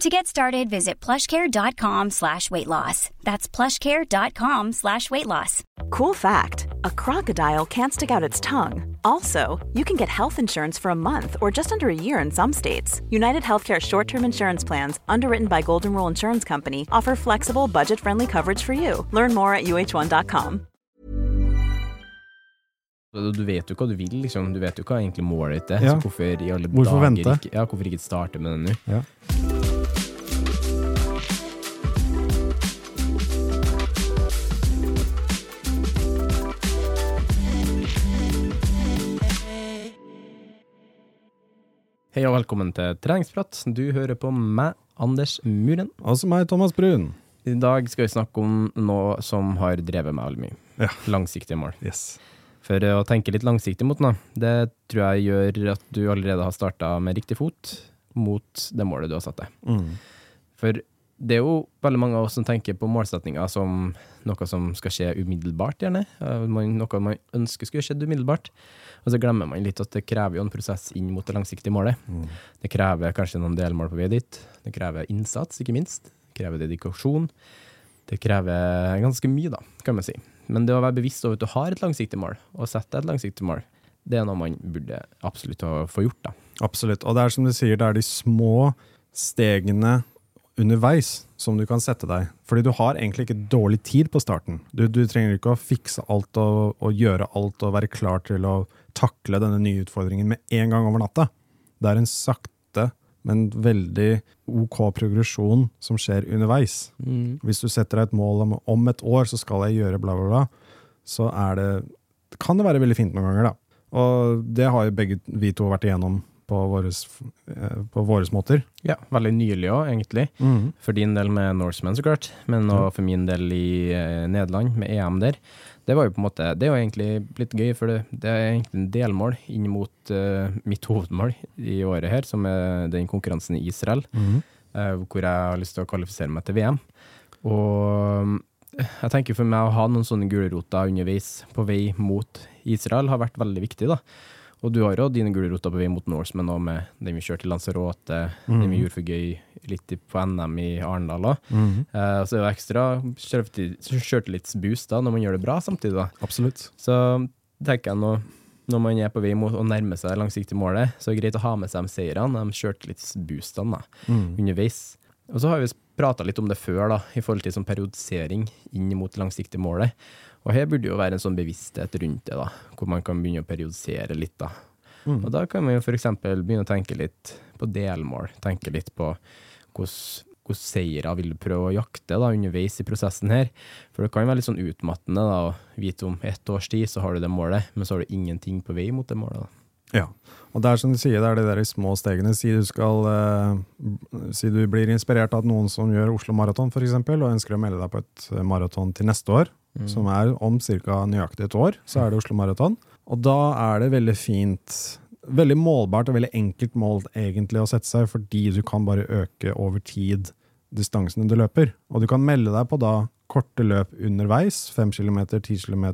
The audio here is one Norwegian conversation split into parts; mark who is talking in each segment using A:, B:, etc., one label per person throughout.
A: To get started, visit plushcare.com slash weight loss. That's plushcare.com slash weight loss.
B: Cool fact a crocodile can't stick out its tongue. Also, you can get health insurance for a month or just under a year in some states. United Healthcare short term insurance plans, underwritten by Golden Rule Insurance Company, offer flexible, budget friendly coverage for you. Learn more at uh1.com.
C: Du vet jo hva du vil, liksom. Du vet jo hva egentlig målet ditt er.
D: Ja.
C: Så hvorfor i alle
D: Hvorfor
C: dager
D: vente?
C: Ikke, ja, hvorfor ikke starte med det nå?
D: Ja.
C: Hei og velkommen til treningsprat. Du hører på meg, Anders Muren.
D: Altså meg, Thomas Brun.
C: I dag skal vi snakke om noe som har drevet meg veldig mye.
D: Ja.
C: Langsiktige mål.
D: Yes.
C: For å tenke litt langsiktig mot noe, det tror jeg gjør at du allerede har starta med riktig fot mot det målet du har satt deg.
D: Mm.
C: For det er jo veldig mange av oss som tenker på målsettinger som noe som skal skje umiddelbart, gjerne. Eh, noe man ønsker skulle skjedd umiddelbart. Og så glemmer man litt at det krever jo en prosess inn mot det langsiktige målet.
D: Mm.
C: Det krever kanskje noen delmål på vei dit. Det krever innsats, ikke minst. Det krever dedikasjon. Det krever ganske mye, da, kan man si. Men det å være bevisst over at du har et langsiktig mål, og sette deg et langsiktig mål, det er noe man burde absolutt ha- få gjort, da.
D: Absolutt. Og det er som du sier, det er de små stegene underveis som du kan sette deg. Fordi du har egentlig ikke dårlig tid på starten. Du, du trenger ikke å fikse alt og, og gjøre alt og være klar til å takle denne nye utfordringen med en gang over natta. Det er en sakte, men veldig OK progresjon som skjer underveis. Hvis du setter deg et mål om om et år så skal jeg gjøre bla, bla, bla, så er det, kan det være veldig fint noen ganger, da. Og det har jo begge vi to vært igjennom på våres, eh, måter.
C: Ja, veldig nylig òg, egentlig. For din del med Norseman, så klart, men også for min del i eh, Nederland, med EM der. Det var jo på en måte, det er jo egentlig litt gøy, for det, det er egentlig en delmål inn mot uh, mitt hovedmål i året her, som er den konkurransen i Israel, eh, hvor jeg har lyst til å kvalifisere meg til VM. Og jeg tenker for meg å ha noen sånne gulroter underveis på vei mot Israel har vært veldig viktig, da. Og du har jo dine gulroter på vei mot Norseman òg, med den vi kjørte i Lanzarote, den vi gjorde for gøy litt på NM i Arendal òg. Eh, og så er det jo ekstra litt sjøltillitsboost da, når man gjør det bra samtidig, da.
D: Absolutt.
C: Så tenker jeg nå, når man er på vei mot å nærme seg det langsiktige målet, så er det greit å ha med seg de seirene, de sjøltillitsboostene da, underveis. Og så har vi prata litt om det før, da, i forhold til sånn periodisering inn mot det langsiktige målet. Og her burde jo være en sånn bevissthet rundt det, da, hvor man kan begynne å periodisere litt. da. Og da kan man jo f.eks. begynne å tenke litt på delmål, tenke litt på hvordan hvilke seire vil du prøve å jakte da, underveis i prosessen her. For det kan være litt sånn utmattende da, å vite om ett års tid så har du det målet, men så har du ingenting på vei mot det målet. da.
D: Ja. Og det er som du sier, det er de der små stegene. Si du skal eh, Si du blir inspirert av noen som gjør Oslo Maraton, f.eks., og ønsker å melde deg på et maraton til neste år, som er om ca. nøyaktig et år, så er det Oslo Maraton. Og da er det veldig fint Veldig målbart og veldig enkelt mål egentlig å sette seg, fordi du kan bare øke over tid distansene du løper. Og du kan melde deg på da korte løp underveis, 5 km, 10 km,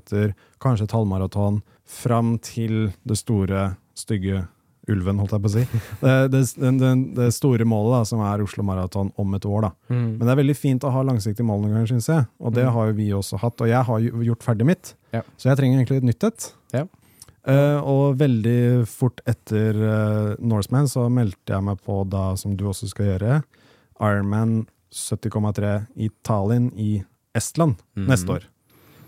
D: kanskje et halvmaraton, fram til det store, stygge ulven, holdt jeg på å si. Det, det, det, det, store målet, da, som er Oslo Maraton om et år. da. Men det er veldig fint å ha langsiktige mål noen ganger, syns jeg. Og det har jo vi også hatt. Og jeg har gjort ferdig mitt,
C: Ja.
D: så jeg trenger egentlig et nytt et.
C: Ja.
D: Uh, og veldig fort etter uh, Norseman så meldte jeg meg på da, som du også skal gjøre, Ironman 70,3 i Tallinn i Estland neste år.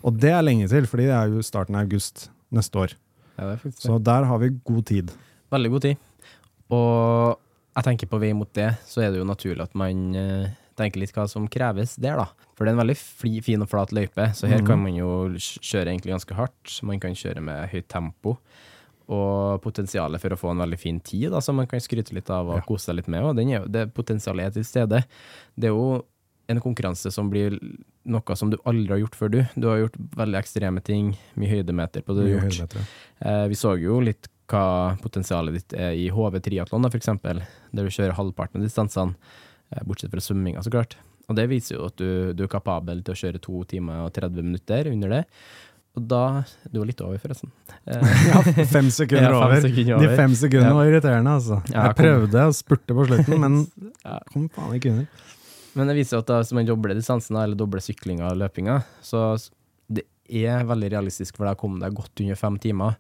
D: Og det er lenge til, fordi det er jo starten av august neste år.
C: Ja.
D: Så der har vi god tid.
C: Veldig god tid. Og jeg tenker på vei mot det, så er det jo naturlig at man eh, tenker litt hva som kreves der, da. For det er en veldig fli, fin og flat løype, så her
D: mm.
C: kan man jo kjøre egentlig ganske hardt. Man kan kjøre med høyt tempo. Og potensialet for å få en veldig fin tid, da, som man kan skryte litt av og
D: Ja.
C: kose seg litt med. Og den er det potensialet er til stede. Det er jo en konkurranse som blir noe som du aldri har gjort før, du. Du har gjort veldig ekstreme ting, mye høydemeter på det du har gjort. Eh, vi så jo litt hva potensialet ditt er i HV triatlon, da, for eksempel, der du kjører halvparten av distansene, eh, bortsett fra svømminga, så klart. Og det viser jo at du, du er kapabel til å kjøre to timer og 30 minutter under det. Og da Du var litt over, forresten. Eh,
D: Ja, fem sekunder
C: Ja, fem
D: over.
C: sekunder
D: De fem sekundene
C: Ja.
D: var irriterende, altså.
C: Ja,
D: Jeg prøvde å spurte på slutten, men kom faen ikke under.
C: Men det viser jo at da, hvis man dobler distansen, eller dobler syklinga og løpinga, så er veldig realistisk for deg å komme deg godt under fem timer.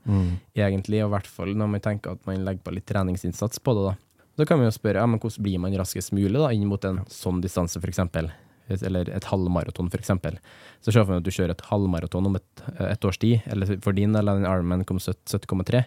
C: egentlig, og i hvert fall når man tenker at man legger på litt treningsinnsats på det. da. Da kan man jo spørre ja, men hvordan blir man raskest mulig da, inn mot en sånn distanse, f.eks. Eller et halvmaraton, f.eks. Så se for deg at du kjører et halvmaraton om et, et års tid, eller for din eller en Ironman kom 70,3,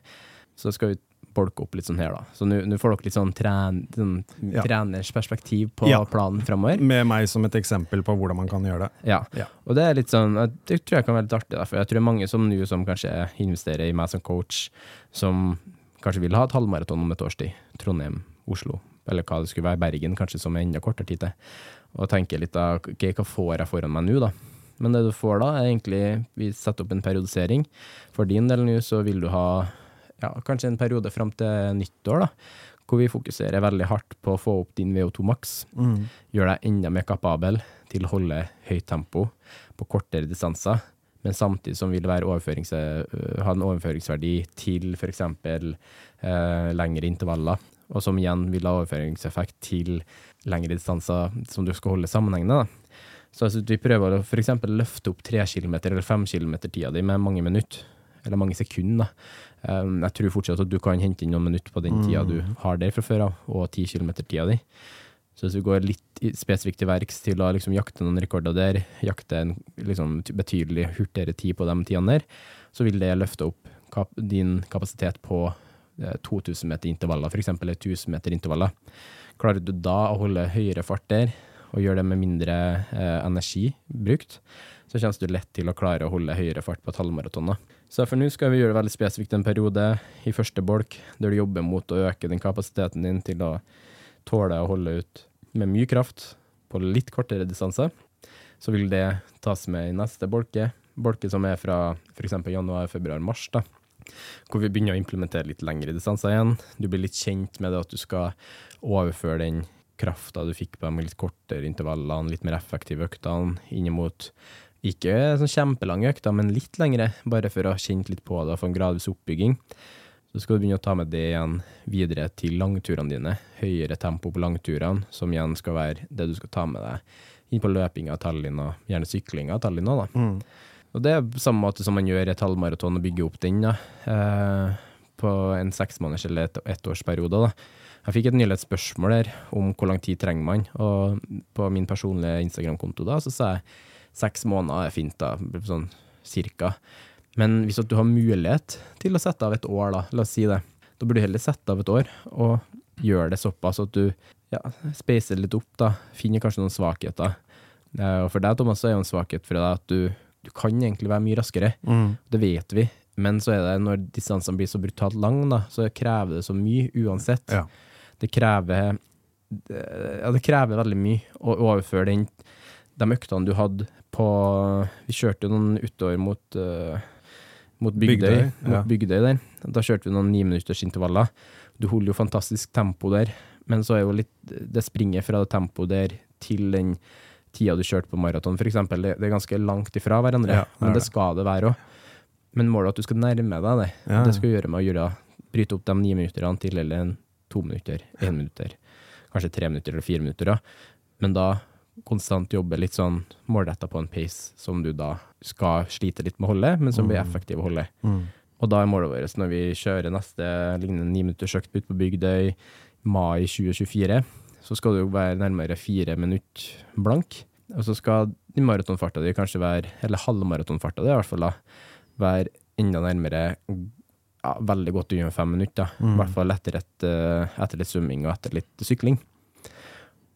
C: så skal vi bolke opp litt sånn her, da. Så nå får dere litt sånn, tren, sånn
D: Ja.
C: treners perspektiv på
D: Ja.
C: planen framover.
D: Med meg som et eksempel på hvordan man kan gjøre det.
C: Ja.
D: Ja.
C: Og det er litt sånn, det tror jeg kan være litt artig, da, for jeg tror det er mange som nå som kanskje investerer i meg som coach, som kanskje vil ha et halvmaraton om et års tid. Trondheim, Oslo, eller hva det skulle være, Bergen, kanskje som er enda kortere tid til. Og tenker litt da, ok, hva får jeg foran meg nå da? Men det du får da, er egentlig, vi setter opp en periodisering. For din del nå så vil du ha, ja, kanskje en periode frem til nyttår da, hvor vi fokuserer veldig hardt på å få opp din VO2 max gjør deg enda mer kapabel til å holde høyt tempo på kortere distanser, men samtidig som vil øh, ha en overføringsverdi til f.eks. Eh, lengre intervaller, og som igjen vil ha overføringseffekt til lengre distanser som du skal holde sammenhengende. Da. Så altså, vi prøver å f.eks. løfte opp tre kilometer eller fem kilometer tida di med mange minutter, eller mange sekunder. Um, jeg tror fortsatt at du kan hente inn noen minutter på den tida du har der fra før av, og ti kilometer tida di. Så hvis du går litt spesifikt til verks til å liksom jakte noen rekorder der, jakte en liksom, betydelig hurtigere tid på de tidene der, så vil det løfte opp kap din kapasitet på eh, 2000 meter intervaller, f.eks. 1000 meter intervaller. Klarer du da å holde høyere fart der, og gjør det med mindre eh, energi brukt, så kommer du lett til å klare å holde høyere fart på et halvmaraton. Så for nå skal vi gjøre det veldig spesifikt en periode i første bolk, der du jobber mot å øke den kapasiteten din til å tåle å holde ut med mye kraft på litt kortere distanse. Så vil det tas med i neste bolke, bolke som er fra f.eks. januar, februar, mars, da. Hvor vi begynner å implementere litt lengre distanser igjen. Du blir litt kjent med det at du skal overføre den krafta du fikk på de litt kortere intervallene, litt mer effektive øktene, inn mot ikke sånn kjempelange økter, men litt lengre, bare for å ha kjent litt på det og få en gradvis oppbygging. Så skal du begynne å ta med det igjen videre til langturene dine. Høyere tempo på langturene, som igjen skal være det du skal ta med deg inn på løpinga av Tallinn, og gjerne syklinga av Tallinn òg, da. Og det er på samme måte som man gjør i et halvmaraton og bygger opp den, da. Eh, på en seksmåneders eller et, ettårsperiode, da. Jeg fikk et nylig et spørsmål der om hvor lang tid trenger man, og på min personlige Instagram-konto da, så sa jeg seks måneder er fint, da, sånn cirka. Men hvis du har mulighet til å sette av et år, da, la oss si det, da burde du heller sette av et år og gjøre det såpass at du ja, spacer litt opp, da. Finner kanskje noen svakheter. Eh, og for deg, Thomas, så er jo en svakhet for deg at du, du kan egentlig være mye raskere. Det vet vi. Men så er det når distansene blir så brutalt lange, da, så krever det så mye uansett.
D: Ja.
C: Det krever Ja, det krever veldig mye å overføre den, de øktene du hadde på Vi kjørte jo noen utover mot uh, mot Bygdøy,
D: Bygdøy, ja.
C: mot Bygdøy der. Da kjørte vi noen niminuttersintervaller. Du holder jo fantastisk tempo der, men så er jo litt Det springer fra det tempoet der til den tida du kjørte på maraton, f.eks. Det, det er ganske langt ifra hverandre,
D: Ja, det
C: men det
D: det.
C: skal det være òg. Men målet er at du skal nærme deg det.
D: Ja.
C: Det skal gjøre med å gjøre, bryte opp de ni minuttene til eller en to minutter, én minutter, kanskje tre minutter eller fire minutter. Da. Men da konstant jobbe litt sånn målretta på en pace som du da skal slite litt med å holde, men som blir effektiv å holde. Og da er målet vårt når vi kjører neste lignende ni niminuttersøkt ut på Bygdøy mai 2024, så skal du jo være nærmere fire minutter blank. Og så skal din maratonfarta di kanskje være, eller halvmaratonfarta di i hvert fall, da, være enda nærmere ja, veldig godt under fem minutter. I hvert fall etter, et, eh, etter litt svømming og etter litt sykling.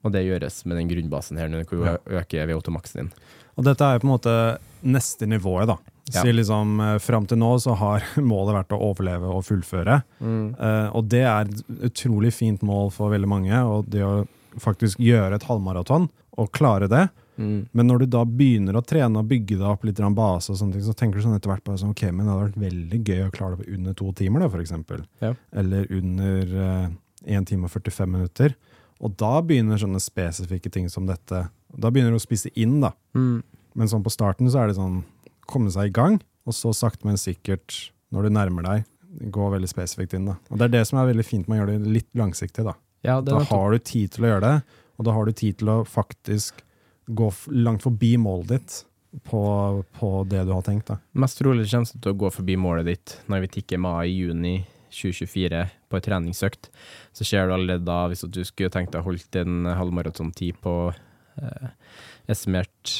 C: Og det gjøres med den grunnbasen her, når du øker VO2-maksen din.
D: Og dette er jo på en måte neste nivået, da.
C: Ja.
D: Så liksom, eh, Fram til nå så har målet vært å overleve og fullføre. Eh, og det er et utrolig fint mål for veldig mange. Og det å faktisk gjøre et halvmaraton og klare det.
C: Mm.
D: Men når du da begynner å trene og bygge deg opp litt base, og sånne ting, så tenker du sånn etter hvert bare sånn, ok, men det hadde vært veldig gøy å klare det på under to timer, da, for.
C: Ja.
D: Eller under 1 time og 45 minutter. Og da begynner sånne spesifikke ting som dette Da begynner du å spise inn, da.
C: Mm.
D: Men sånn på starten så er det sånn komme seg i gang, og så sakte, men sikkert, når du nærmer deg, gå veldig spesifikt inn. da. Og Det er det som er veldig fint med å gjøre det litt langsiktig. Da
C: Ja,
D: Da har du tid til å gjøre det, og da har du tid til å faktisk gå langt forbi målet ditt på, på det du har tenkt. da.
C: Mest trolig kommer du til å gå forbi målet ditt når vi tikker mai-juni 2024 på en treningsøkt. Så ser du allerede da, hvis du skulle tenkt deg å holde en halvmaratontid på eh, estimert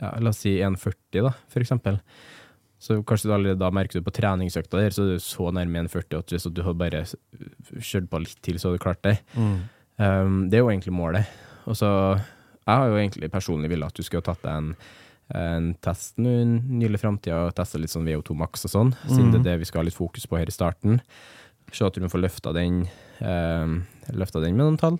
C: ja, la oss si 1,40 da, for eksempel. Så kanskje du allerede da merker du på treningsøkta der, så er du så nærme 1,40 at hvis du hadde bare kjørt på litt til, så hadde du klart det. Um, det er jo egentlig målet. Og så, jeg har jo egentlig personlig ville at du skulle ha tatt deg en, en test nå i nylig framtida, og testa litt sånn VO2 max og sånn, siden det er det vi skal ha litt fokus på her i starten. Se at du får løfta den, eh, løfta den med noen tall.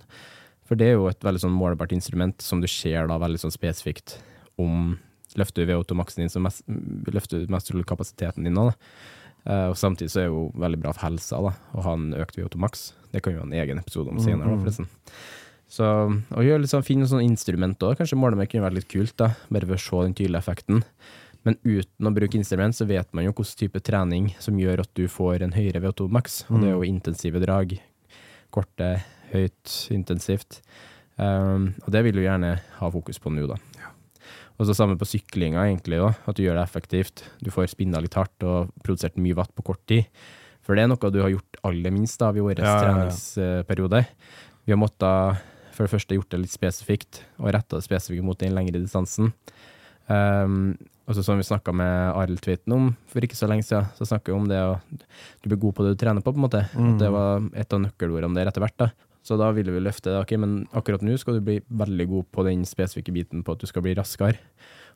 C: For det er jo et veldig sånn målbart instrument som du ser da veldig sånn spesifikt om løfter du VO2-maksen din, så mest, løfter du mest trolig kapasiteten din nå. da. Eh, og samtidig så er det jo veldig bra for helsa da, å ha en økt VO2-maks. Det kan vi ha en egen episode om senere, da, forresten. Så å gjøre litt sånn, finne sånn instrument òg, kanskje måle med kunne være litt kult, da, bare for å se den tydelige effekten. Men uten å bruke instrument, så vet man jo hvilken type trening som gjør at du får en høyere VO2-maks, og det er jo intensive drag. Korte, høyt, intensivt. Um, og det vil du gjerne ha fokus på nå, da. Og så samme på syklinga, egentlig, da, at du gjør det effektivt. Du får spinna litt hardt og produsert mye watt på kort tid. For det er noe du har gjort aller minst av i årets
D: ja, ja.
C: treningsperiode. Vi har måttet for det første gjort det litt spesifikt, og retta det spesifikt mot den lengre distansen. Um, og så som vi snakka med Arild Tveiten om for ikke så lenge siden, så snakka vi om det å du blir god på det du trener på, på en måte. Mm. det var et av nøkkelordene der etter hvert. da. Så da ville vi løfte det. ok, Men akkurat nå skal du bli veldig god på den spesifikke biten på at du skal bli raskere.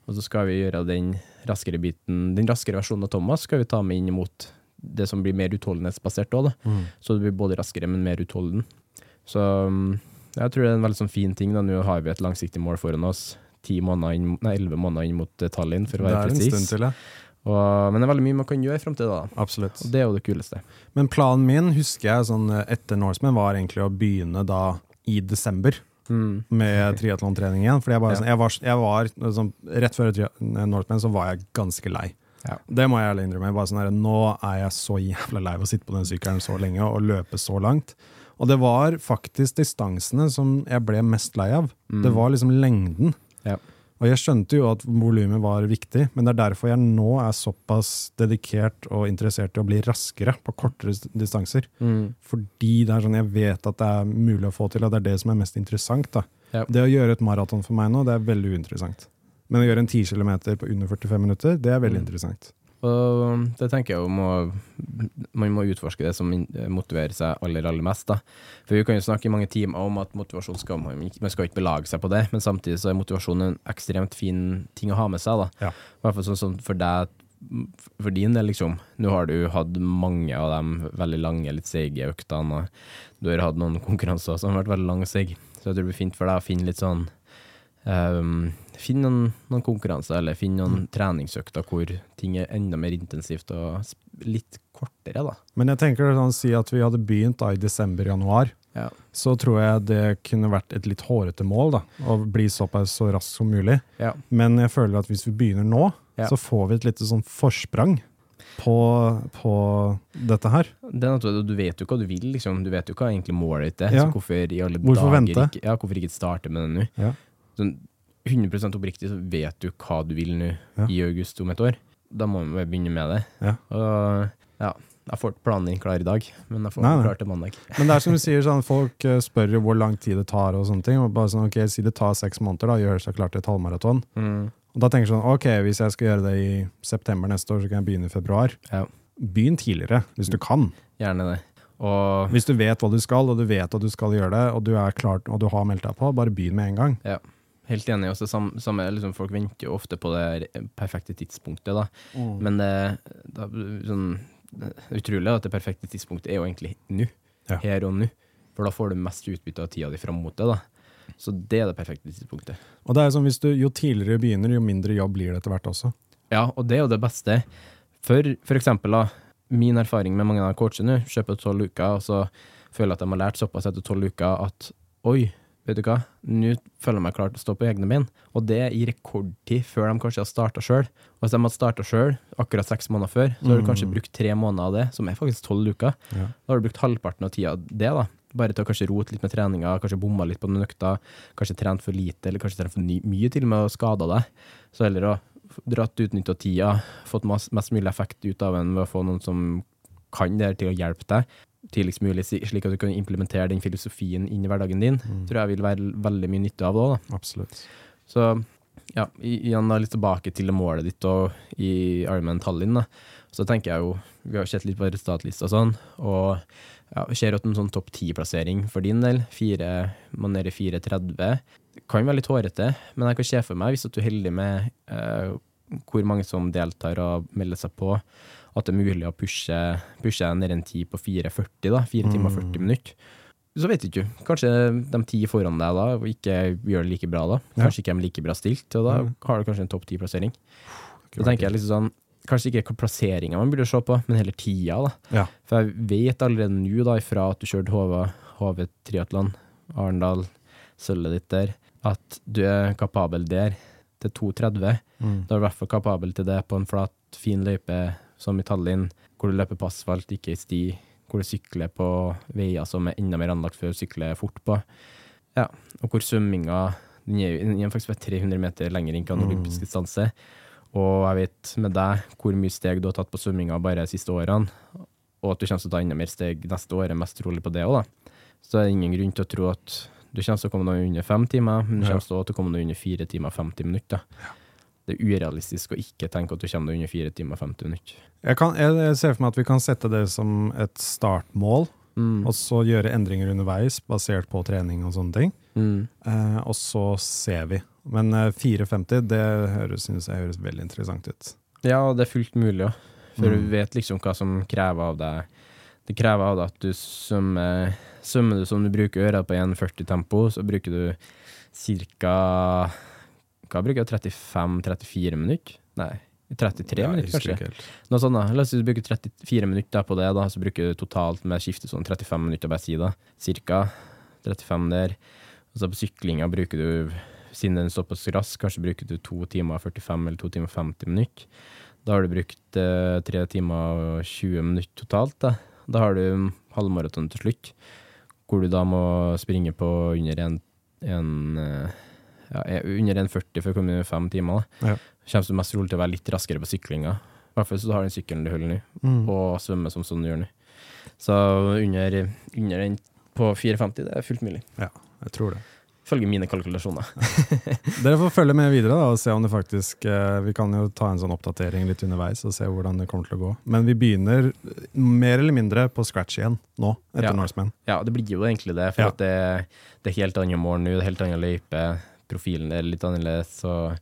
C: Og så skal vi gjøre den raskere biten, den raskere versjonen av Thomas skal vi ta med inn mot det som blir mer utholdenhetsbasert òg, da. Så du blir både raskere, men mer utholden. Så um, jeg tror det er en veldig sånn fin ting. da, Nå har vi et langsiktig mål foran oss. Ti måneder elleve måneder inn mot eh, Tallinn, for å være presis.
D: ja.
C: Men det er veldig mye man kan gjøre i framtida.
D: Absolutt.
C: Og det er jo det kuleste.
D: Men planen min, husker jeg, sånn eh, etter Norseman, var egentlig å begynne da i desember.
C: Mm.
D: Med triatlontrening igjen. Fordi jeg bare,
C: Ja.
D: sånn, jeg var, jeg var sånn, Rett før Northman så var jeg ganske lei.
C: Ja.
D: Det må jeg ærlig innrømme. Sånn her, nå er jeg så jævla lei av å sitte på den sykkelen så lenge og løpe så langt. Og det var faktisk distansene som jeg ble mest lei av. Det var liksom lengden.
C: Ja.
D: Og jeg skjønte jo at volumet var viktig, men det er derfor jeg nå er såpass dedikert og interessert i å bli raskere på kortere distanser.
C: Mm.
D: Fordi det er sånn jeg vet at det er mulig å få til, og det er det som er mest interessant. da.
C: Ja.
D: Det å gjøre et maraton for meg nå, det er veldig uinteressant. Men å gjøre en 10 km på under 45 minutter, det er veldig
C: Mm.
D: interessant.
C: Og det tenker jeg jo må Man må utforske det som motiverer seg aller, aller mest. da. For vi kan jo snakke i mange timer om at motivasjon skal man Man skal ikke belage seg på det, men samtidig så er motivasjon en ekstremt fin ting å ha med seg. da.
D: Ja.
C: I hvert fall sånn for deg, for din del, liksom. Nå har du hatt mange av de veldig lange, litt seige øktene, og du har hatt noen konkurranser som har vært veldig lange og seige. Så jeg tror det blir fint for deg å finne litt sånn um, Finn noen, noen konkurranser, eller finn noen treningsøkter hvor ting er enda mer intensivt og litt kortere, da.
D: Men jeg tenker sånn, si at vi hadde begynt da i desember-januar,
C: Ja.
D: så tror jeg det kunne vært et litt hårete mål. da, Å bli såpass så raskt som mulig.
C: Ja.
D: Men jeg føler at hvis vi begynner nå,
C: Ja.
D: så får vi et lite sånn forsprang på, på dette her.
C: Det er naturlig, du vet jo hva du vil, liksom. Du vet jo hva egentlig målet ditt er.
D: Ja.
C: Så hvorfor i alle
D: Hvorfor
C: dager
D: vente?
C: Ikke, ja, hvorfor ikke starte med det nå?
D: Ja.
C: Sånn 100% oppriktig så vet du hva du vil nå
D: Ja.
C: i august om et år. Da må vi begynne med det.
D: Ja.
C: Og, ja. Jeg får ikke planen din klar i dag, men jeg får
D: Nei,
C: klar til mandag.
D: Men det er som du sier, sånn, folk eh, spør jo hvor lang tid det tar, og sånne ting. Og bare sånn, ok, Si det tar seks måneder, da, gjør seg klar til et halvmaraton.
C: Mm.
D: Og da tenker jeg sånn, ok, hvis jeg skal gjøre det i september neste år, så kan jeg begynne i februar.
C: Ja,
D: Begynn tidligere, hvis du kan.
C: gjerne det. Og
D: Hvis du vet hva du skal, og du vet at du skal gjøre det, og du er klart, og du har meldt deg på, bare begynn med en gang.
C: ja, helt enig. Også sam, samme, liksom, folk venter jo ofte på det perfekte tidspunktet, da. Men det, da, sånn, det utrolig at det perfekte tidspunktet er jo egentlig nå.
D: Ja.
C: Her og nå. For da får du mest utbytte av tida di fram mot det. da. Så det er det perfekte tidspunktet.
D: Og det er sånn, hvis du, Jo tidligere du begynner, jo mindre jobb blir det etter hvert også.
C: Ja, og det er jo det beste. For, for eksempel, da, min erfaring med mange av coachene nå, kjøper tolv uker, og så føler jeg at de har lært såpass etter tolv uker at oi, vet du hva, nå føler jeg meg klar til å stå på egne bein. Og det i rekordtid før de kanskje har starta sjøl. Og hvis de hadde starta sjøl akkurat seks måneder før, så har du kanskje brukt tre måneder av det, som er faktisk tolv uker.
D: Ja.
C: Da har du brukt halvparten av tida det, da. Bare til å kanskje rote litt med treninga, kanskje bomma litt på noen økter, kanskje trent for lite, eller kanskje trent for mye til og med og skada deg. Så heller å dratt utnytta tida, fått mest, mest mulig effekt ut av en ved å få noen som kan det her til å hjelpe deg tidligst mulig, slik at du kan implementere den filosofien inn i hverdagen din, tror jeg vil være veldig mye nytte av det òg.
D: Absolutt.
C: Så ja, igjen da litt tilbake til målet ditt og i Ironman Tallinn, da. Så tenker jeg jo, vi har sett litt på resultatlista og sånn, og ja, ser at en sånn topp ti-plassering for din del, fire, man er i 4.30, kan være litt hårete, men jeg kan se for meg, hvis du er heldig med eh, hvor mange som deltar og melder seg på, at det er mulig å pushe, pushe ned en tid på 4.40 da, 4 timer og 40 minutter. Så vet du ikke, kanskje de ti foran deg da ikke gjør det like bra da. Kanskje ikke de er like bra stilt, og da har du kanskje en topp ti-plassering. Da tenker jeg liksom sånn, kanskje ikke plasseringa man burde se på, men heller tida da.
D: Ja.
C: For jeg vet allerede nå da, ifra at du kjørte HV, HV Triathlon, Arendal, sølvet ditt der, at du er kapabel der til 2.30.
D: Mm.
C: Da er du i hvert fall kapabel til det på en flat, fin løype som i Tallinn, hvor du løper på asfalt, ikke i sti, hvor du sykler på veier som er enda mer anlagt for å sykle fort på. Ja, og hvor svømminga den er, den er faktisk bare 300 meter lenger enn en olympisk distanse. Og jeg vet med deg hvor mye steg du har tatt på svømminga bare de siste årene, og at du kommer til å ta enda mer steg neste år, er mest trolig på det òg, da. Så det er ingen grunn til å tro at du kommer til å komme noe under fem timer, men du
D: Ja.
C: kommer til å komme noe under fire timer og 50 minutter. Det er urealistisk å ikke tenke at du kommer deg under 4 timer og 50 minutter.
D: Jeg, kan, jeg, ser for meg at vi kan sette det som et startmål,
C: Mm.
D: og så gjøre endringer underveis basert på trening og sånne ting.
C: Mm.
D: Eh, og så ser vi. Men eh, 4,50 det høres, synes jeg høres veldig interessant ut.
C: Ja, det er fullt mulig òg, for
D: Mm.
C: du vet liksom hva som krever av deg. Det krever av deg at du svømmer Svømmer du som du bruker gjøre på 1,40-tempo, så bruker du ca. Hva bruker jeg? 35-34 minutter? Nei, 33
D: Ja,
C: minutter, kanskje? Noe sånt da. La oss bruker 34 minutter på det, da, så bruker du totalt med skifte sånn 35 minutter hver side. Cirka 35 der. Og så på syklinga bruker du, siden den er såpass rask, kanskje bruker du 2 timer 45 eller 2 timer 50 minutter. Da har du brukt eh, 3 timer og 20 minutter totalt. Da, da har du halvmaraton til slutt, hvor du da må springe på under en, en eh, ja, under 1,40 for å komme inn i fem timer. Da
D: Ja.
C: kommer du mest rolig til å være litt raskere på syklinga. I hvert fall så du har den sykkelen du holder nå,
D: Mm.
C: og svømmer som sånn du gjør nå. Så under, under den på 4,50, det er fullt mulig.
D: Ja, jeg tror det.
C: Følge mine kalkulasjoner.
D: Dere får følge med videre da, og se om det faktisk eh, Vi kan jo ta en sånn oppdatering litt underveis og se hvordan det kommer til å gå. Men vi begynner mer eller mindre på scratch igjen nå, etter
C: Ja.
D: Norseman.
C: Ja, det blir jo egentlig det, for
D: Ja.
C: at det, det er helt andre mål nå, det er helt annen løype, profilen er litt annerledes, og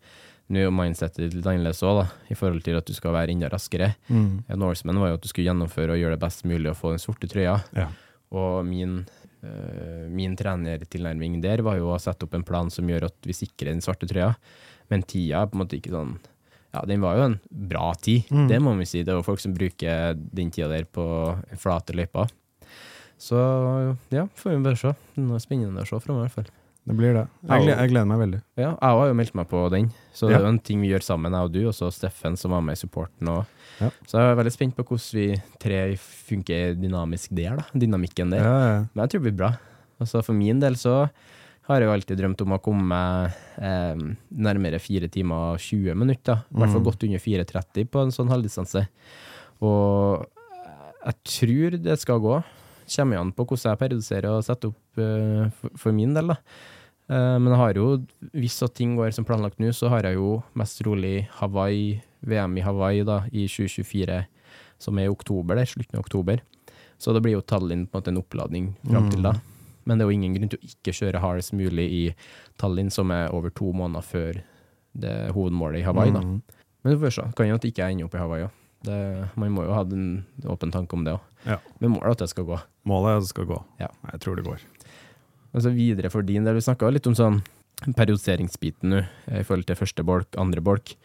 C: nå er jo mindsetet litt annerledes òg, i forhold til at du skal være enda raskere.
D: Mm.
C: Norseman var jo at du skulle gjennomføre og gjøre det best mulig å få den sorte trøya.
D: Ja.
C: Og min, øh, min trenertilnærming der var jo å sette opp en plan som gjør at vi sikrer den svarte trøya. Men tida er på en måte ikke sånn Ja, den var jo en bra tid,
D: Mm.
C: det må vi si. Det er jo folk som bruker den tida der på flate løyper. Så ja, får vi bare se. Noe spennende å se framover, i hvert fall.
D: Det blir det. Jeg, gleder, jeg gleder meg veldig.
C: Ja, jeg har jo meldt meg på den, så det er jo en ting vi gjør sammen, jeg og du, og så Steffen som var med i supporten. Og,
D: Ja.
C: Så jeg er veldig spent på hvordan vi tre funker dynamisk der, da. Dynamikken der.
D: Ja, ja.
C: Men jeg tror det blir bra. Altså For min del så har jeg jo alltid drømt om å komme meg eh, nærmere 4 timer og 20 minutter. I hvert fall
D: Mm.
C: godt under 4.30 på en sånn halvdistanse. Og Jeg tror det skal gå. Kommer an på hvordan jeg periodiserer og setter opp uh, for, for, min del, da. Uh, men jeg har jo, hvis at ting går som planlagt nå, så har jeg jo mest rolig Hawaii, VM i Hawaii da, i 2024, som er i oktober, der, slutten av oktober. Så det blir jo Tallinn på en måte en oppladning fram til da. Mm. Men det er jo ingen grunn til å ikke kjøre hardest mulig i Tallinn, som er over to måneder før det hovedmålet i Hawaii. da. Mm. Men vi får se. Kan jo at ikke jeg ender opp i Hawaii òg. Man må jo ha en åpen tanke om det òg.
D: Ja.
C: Men målet er at det skal gå.
D: Målet er at det skal gå.
C: Ja.
D: Jeg tror det går.
C: Og så videre for din del. Vi snakka litt om sånn periodiseringsbiten nå, i forhold til første bolk, andre bolk.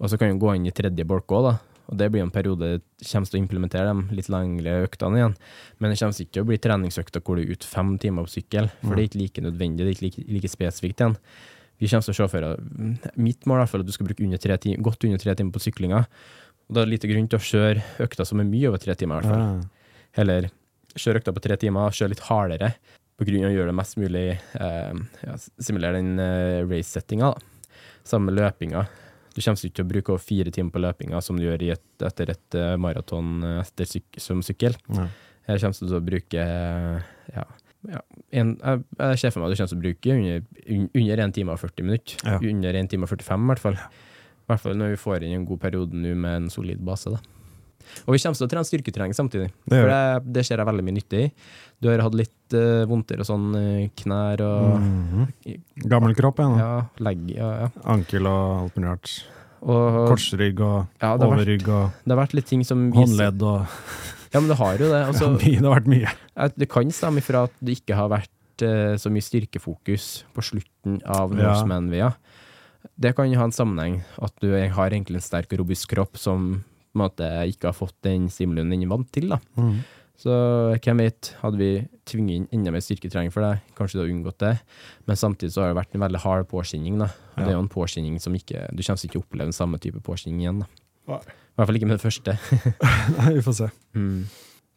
C: Og så kan du gå inn i tredje bolk òg, da. Og det blir en periode kommer til å implementere de litt lengre øktene igjen. Men det kommer ikke til å bli treningsøkter hvor du er ute fem timer på sykkel, for mm. det er ikke like nødvendig, det er ikke like, like spesifikt igjen. Vi kommer til å se for Mitt mål er at du skal bruke under tre godt under tre timer på syklinga. Og da er det lite grunn til å kjøre økta som er mye over tre timer, i hvert fall. Heller kjøre økta på tre timer, kjøre litt hardere, på grunn av å gjøre det mest mulig eh, ja, Simulere den eh, race-settinga. Sammen med løpinga. Du kommer ikke til å bruke fire timer på løpinga som du gjør et, etter et uh, maraton etter syk som sykkel.
D: Ja.
C: Her kommer du til å bruke ja, ja en, jeg, jeg ser for meg at du kommer til å bruke under, under 1 time og 40 minutter.
D: Ja.
C: Under 1 time og 45 i hvert fall. I hvert fall når vi får inn en god periode nå med en solid base. da. Og vi kommer til å trene styrketrening samtidig,
D: det
C: for det, det ser jeg veldig mye nytte i. Du har hatt litt uh, vondter og sånn, uh, knær og mm
D: -hmm. Gammel kropp,
C: ja. ja legg, ja, ja.
D: Ankel og alt mulig rart. Korsrygg og
C: ja,
D: overrygg og
C: Det har vært litt ting som
D: viser, Håndledd og
C: Ja, men det har jo det. Altså,
D: det har vært mye.
C: Det kan stemme ifra at det ikke har vært uh, så mye styrkefokus på slutten av Norseman-via. Det kan ha en sammenheng at du har egentlig en sterk og robust kropp som på en måte ikke har fått den stimulien den er vant til. da.
D: Mm.
C: Så hvem vet, hadde vi tvunget inn enda mer styrketrening for deg, kanskje du hadde unngått det. Men samtidig så har det vært en veldig hard påkjenning. da. Ja. Det er jo en påkjenning som ikke Du kommer ikke å oppleve den samme type påkjenning igjen. da. I hvert fall ikke med det første.
D: Nei, vi får se.
C: Mm.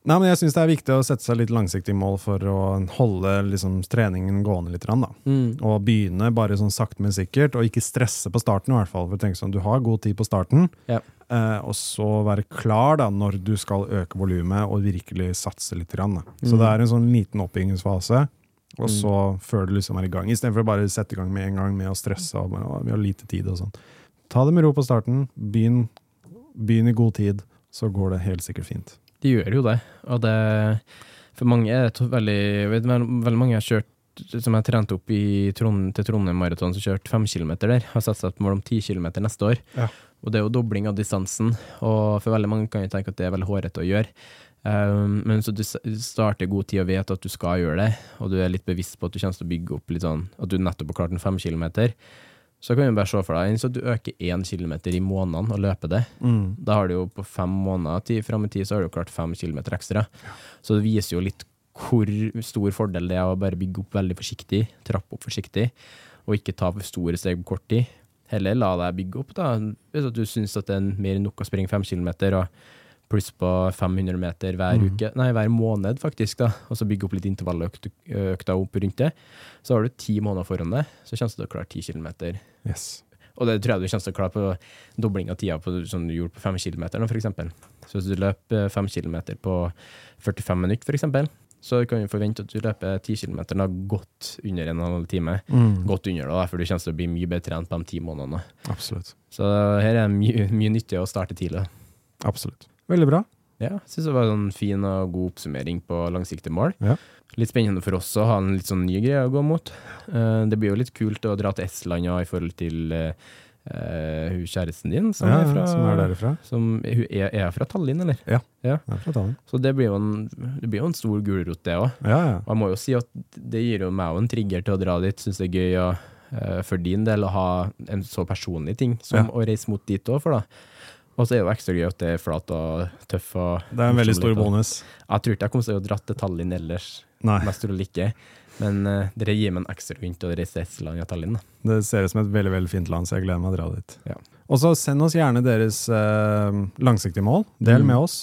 D: Nei, men jeg syns det er viktig å sette seg litt langsiktige mål for å holde liksom, treningen gående litt. Da.
C: Mm.
D: Og begynne bare sånn sakte, men sikkert, og ikke stresse på starten. i hvert fall, for å tenke sånn, Du har god tid på starten,
C: ja.
D: eh, og så være klar da, når du skal øke volumet og virkelig satse litt. Grann, mm. Så det er en sånn liten oppbyggingsfase. Og så mm. før du liksom er i gang, istedenfor å bare sette i gang med en gang med å stresse. og Vi har lite tid og sånn. Ta det med ro på starten. Begynn, begynn i god tid, så går det helt sikkert fint.
C: De gjør jo det. Og det For mange er det veldig vet, Veldig mange har kjørt som jeg trente opp i Trond, til Trondheim Maraton, som kjørte fem kilometer der. Har satt seg et mål om ti kilometer neste år.
D: Ja.
C: Og det er jo dobling av distansen. Og for veldig mange kan jeg tenke at det er veldig hårete å gjøre. Um, men så du starter god tid og vet at du skal gjøre det, og du er litt bevisst på at du kommer til å bygge opp litt sånn at du nettopp har klart en fem kilometer, så kan du bare se for deg hvis du øker én kilometer i måneden og løper det.
D: Mm.
C: Da har du jo på fem måneder tid, fram i tid så har du klart fem kilometer ekstra. Så det viser jo litt hvor stor fordel det er å bare bygge opp veldig forsiktig, trappe opp forsiktig, og ikke ta for store steg på kort tid. Heller la deg bygge opp, da. Hvis du syns det er mer enn nok å springe fem kilometer, og pluss på 500 meter hver mm. uke, nei, hver måned, faktisk, da, og så bygge opp litt intervalløkta opp rundt det, så har du ti måneder foran deg, så kommer du til å klare ti kilometer.
D: Yes.
C: Og det tror jeg du kommer til å klare på dobling av tida på, som du gjorde på fem kilometer, for eksempel. Så hvis du løper fem kilometer på 45 minutter, eksempel, så kan du forvente at du løper ti kilometer godt under en halv time.
D: Mm.
C: Godt under, da, for du kommer til å bli mye bedre trent på de ti månedene.
D: Absolutt.
C: Så her er mye, mye nyttig å starte tidlig.
D: Absolutt. Veldig bra.
C: Ja, jeg syns det var en fin og god oppsummering på langsiktige mål.
D: Ja.
C: Litt spennende for oss å ha en litt sånn ny greie å gå mot. Uh, det blir jo litt kult å dra til Estland i forhold til uh, uh, kjæresten din, som,
D: ja,
C: er fra,
D: som er derifra.
C: Som, er, er fra Tallinn, eller?
D: Ja,
C: ja.
D: er fra Tallinn.
C: Så det blir jo en, det blir jo en stor gulrot, det òg.
D: Ja, ja.
C: Og jeg må jo si at det gir jo meg en trigger til å dra dit. Syns det er gøy å, for din del å ha en så personlig ting som å reise mot dit òg, for da og så er det jo ekstra gøy at det er flat og tøff. Og
D: det er en veldig stor bonus.
C: Jeg tror ikke jeg kommer til å dra til Tallinn ellers,
D: Nei.
C: mest trolig ikke. Men uh, dere gir meg en ekstra rundt og reise til Estland og Tallinn. Da.
D: Det ser ut som et veldig veldig fint land, så jeg gleder meg å dra dit.
C: Ja.
D: Og så send oss gjerne deres uh, langsiktige mål. Del mm. med oss,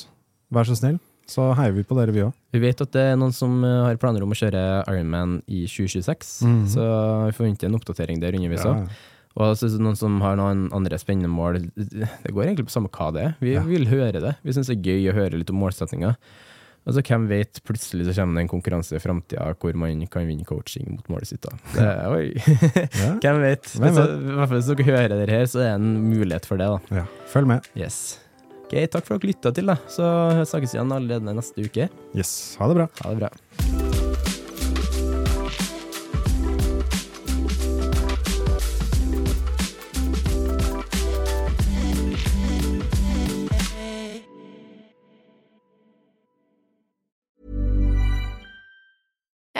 D: vær så snill. Så heier vi på dere, vi òg.
C: Vi vet at det er noen som eh, har planer om å kjøre Ironman i 2026,
D: mm.
C: så vi forventer en oppdatering der underveis òg.
D: Ja.
C: Og så noen som har noen andre spennende mål. Det går egentlig på samme hva det er. Vi vil høre det. Vi syns det er gøy å høre litt om målsettinga. Og så hvem vet, plutselig så kommer det en konkurranse i framtida hvor man kan vinne coaching mot målet sitt. da. Det, oi! hvem vet?
D: Hvem vet?
C: I hvert fall hvis dere hører det her, så er det en mulighet for det. da.
D: Ja, følg med.
C: Yes. Ok, Takk for at dere lytta til. da. Så snakkes igjen allerede neste uke.
D: Yes, ha det bra.
C: Ha det bra.